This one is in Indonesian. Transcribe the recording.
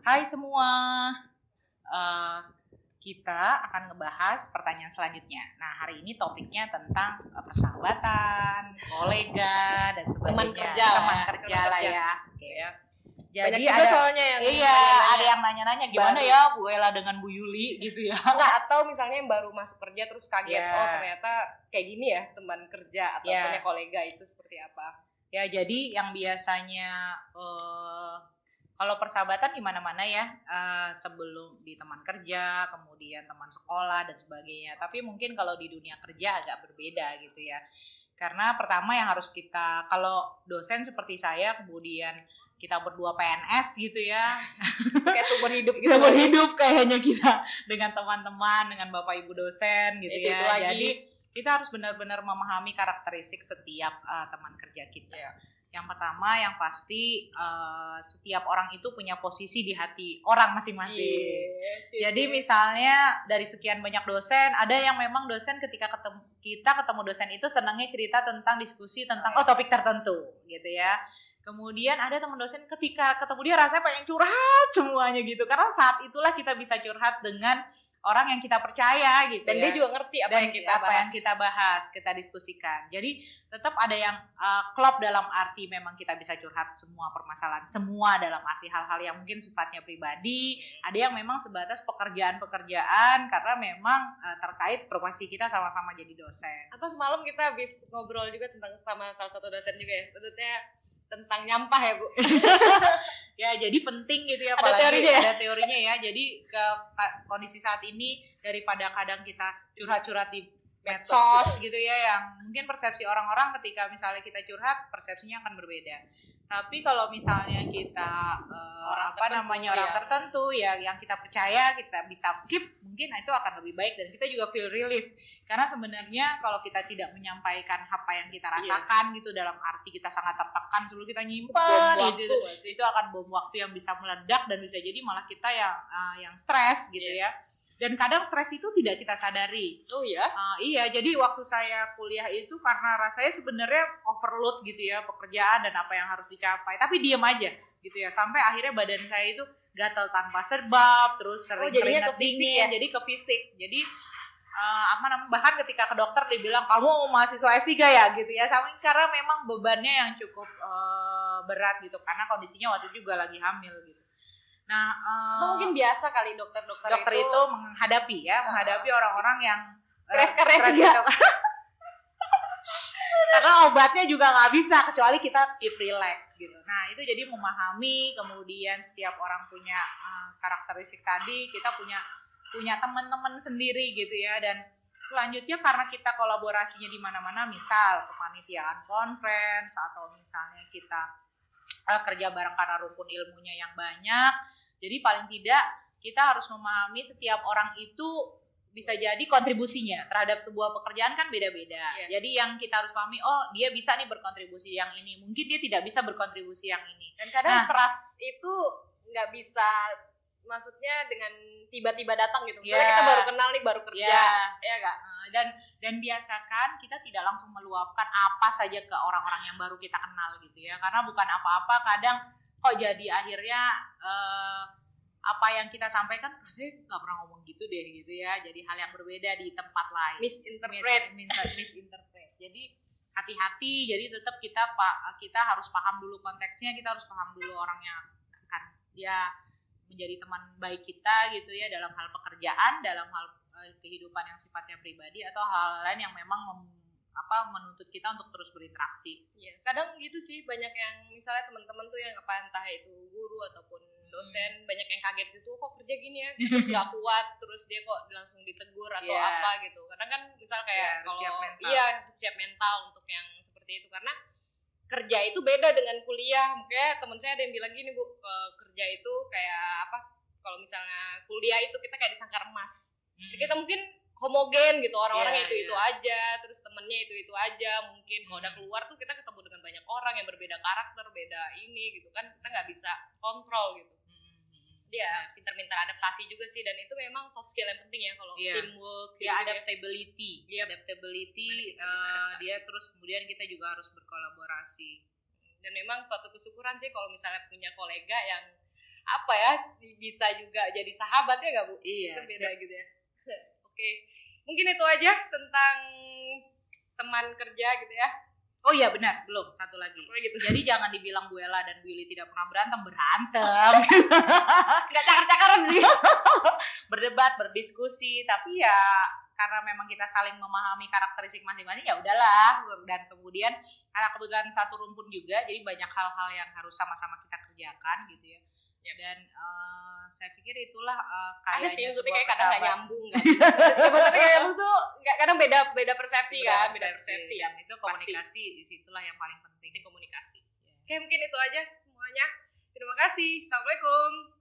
Hai semua, uh, kita akan ngebahas pertanyaan selanjutnya. Nah hari ini topiknya tentang uh, persahabatan, kolega dan sebagainya. Teman kerja teman ya. kerja Teman lah kerja. ya. Oke. Ya. Jadi Banyak ada soalnya yang iya nanya-nanya. ada yang nanya-nanya gimana Baru. ya Bu Ella dengan Bu Yuli gitu ya. Enggak, atau misalnya yang baru masuk kerja terus kaget, Ya. oh ternyata kayak gini ya teman kerja atau Ya. punya kolega itu seperti apa. Ya jadi yang biasanya eh kalau persahabatan di mana-mana ya eh, sebelum di teman kerja, kemudian teman sekolah dan sebagainya. Tapi mungkin kalau di dunia kerja agak berbeda gitu ya. Karena pertama yang harus kita kalau dosen seperti saya kemudian kita berdua PNS gitu ya. Kayak seumur hidup gitu. Kita kan. berhidup kayaknya kita dengan teman-teman, dengan Bapak Ibu dosen gitu Itu- ya. itu lagi. Jadi kita harus benar-benar memahami karakteristik setiap eh, teman kerja kita. Iya. Yang pertama yang pasti eh, setiap orang itu punya posisi di hati orang masing-masing. Jadi misalnya dari sekian banyak dosen, ada yang memang dosen ketika ketemu kita ketemu dosen itu senangnya cerita tentang diskusi tentang Oh, oh topik tertentu gitu ya. Kemudian ada teman dosen ketika ketemu dia rasanya pengen curhat semuanya gitu. Karena saat itulah kita bisa curhat dengan orang yang kita percaya gitu Dan ya dia juga ngerti apa dan yang kita apa bahas. yang kita bahas, kita diskusikan. Jadi tetap ada yang uh, klop dalam arti memang kita bisa curhat semua permasalahan, semua dalam arti hal-hal yang mungkin sifatnya pribadi. Ada yang memang sebatas pekerjaan-pekerjaan karena memang uh, terkait profesi kita sama-sama jadi dosen. Atau semalam kita habis ngobrol juga tentang sama salah satu dosen juga ya. Tentunya tentang nyampah ya, Bu. Ya jadi penting gitu ya, Ada apalagi teorinya ya? ada teorinya ya. Jadi ke kondisi saat ini daripada kadang kita curhat-curhat di medsos gitu ya yang mungkin persepsi orang-orang ketika misalnya kita curhat persepsinya akan berbeda. Tapi kalau misalnya kita eh, Orang apa namanya orang ya. tertentu ya yang kita percaya kita bisa keep mungkin nah itu akan lebih baik dan kita juga feel release karena sebenarnya kalau kita tidak menyampaikan apa yang kita Iya. rasakan gitu dalam arti kita sangat tertekan sebelum kita nyimpan gitu sih? itu akan bom waktu yang bisa meledak dan bisa jadi malah kita yang eh, yang stres gitu ya. Dan kadang stres itu tidak kita sadari. Oh ya? Ah, iya, jadi waktu saya kuliah itu karena rasanya sebenarnya overload gitu ya pekerjaan dan apa yang harus dicapai, tapi diam aja gitu ya sampai akhirnya badan saya itu gatal tanpa sebab, terus sering Oh, keringat ke dingin, ya? jadi ke fisik. Jadi eh, apa namanya bahkan ketika ke dokter dibilang kamu mahasiswa S3 ya gitu ya, sama karena memang bebannya yang cukup eh, berat gitu karena kondisinya waktu itu juga lagi hamil gitu. Nah, eh, Atau mungkin biasa kali dokter-dokter dokter itu, menghadapi ya, Ah. menghadapi orang-orang yang eh, Stres-stres stres juga. gitu. Karena obatnya juga nggak bisa kecuali kita keep relax gitu. Nah itu jadi memahami kemudian setiap orang punya eh, karakteristik tadi, kita punya punya teman-teman sendiri gitu ya dan selanjutnya karena kita kolaborasinya di mana-mana, misal kepanitiaan conference atau misalnya kita eh, kerja bareng karena rumpun ilmunya yang banyak. Jadi paling tidak kita harus memahami setiap orang itu bisa jadi kontribusinya terhadap sebuah pekerjaan kan beda-beda. Iya. Jadi yang kita harus pahami, oh dia bisa nih berkontribusi yang ini, mungkin dia tidak bisa berkontribusi yang ini. Dan kadang Nah. trust itu nggak bisa maksudnya dengan tiba-tiba datang gitu. Misalnya Iya. kita baru kenal nih, baru kerja. Ya, Ya nggak? eh, dan dan biasakan kita tidak langsung meluapkan apa saja ke orang-orang yang baru kita kenal gitu ya, karena bukan apa-apa kadang kok jadi akhirnya eh, apa yang kita sampaikan rasanya nggak pernah ngomong gitu deh gitu ya, jadi hal yang berbeda di tempat lain. Misinterpret. Mis- mis- misinterpret. Jadi hati-hati. Jadi tetap kita pak kita harus paham dulu konteksnya. Kita harus paham dulu orang yang akan dia menjadi teman baik kita gitu ya dalam hal pekerjaan, dalam hal eh, kehidupan yang sifatnya pribadi atau hal lain yang memang mem- apa menuntut kita untuk terus berinteraksi. Iya. Kadang gitu sih banyak yang misalnya teman-teman tuh yang apa entah itu guru ataupun dosen banyak yang kaget gitu kok kerja gini ya terus nggak kuat terus dia kok langsung ditegur atau Iya. apa gitu kadang kan misal kayak siap kalau mental. iya siap mental untuk yang seperti itu karena kerja itu beda dengan kuliah mungkin teman saya ada yang bilang gini bu eh, kerja itu kayak kuliah itu kita kayak disangkar emas Hmm. kita mungkin homogen gitu orang-orangnya Iya, itu itu iya. aja terus temennya itu itu aja mungkin kalau udah Hmm. keluar tuh kita ketemu dengan banyak orang yang berbeda karakter beda ini gitu kan kita nggak bisa kontrol gitu Hmm. dia pintar-pintar adaptasi juga sih dan itu memang soft skill yang penting ya kalau Iya. teamwork ya gitu adaptability Iya. adaptability adaptasi. dia terus kemudian kita juga harus berkolaborasi dan memang suatu kesyukuran sih kalau misalnya punya kolega yang apa ya bisa juga jadi sahabat ya nggak bu? Iya itu beda gitu ya. Oke mungkin itu aja tentang teman kerja gitu ya. Oh iya benar. Belum satu lagi. Gitu? Jadi jangan dibilang Bu Ella dan Bu Ili tidak pernah berantem berantem. Nggak cakar-cakaran sih. Berdebat berdiskusi tapi ya karena memang kita saling memahami karakteristik masing-masing ya udahlah. Dan kemudian karena kebetulan satu rumpun juga jadi banyak hal-hal yang harus sama-sama kita kerjakan gitu ya Ya. dan uh, saya pikir itulah uh, ada sih kayaknya maksudnya sebuah kayak kadang nggak nyambung kan? Ya, maksudnya kayak lu tuh nggak kadang beda beda persepsi kan beda persepsi. ya dan itu komunikasi di situlah yang paling penting. Penting komunikasi. Oke mungkin itu aja semuanya. Terima kasih. Assalamualaikum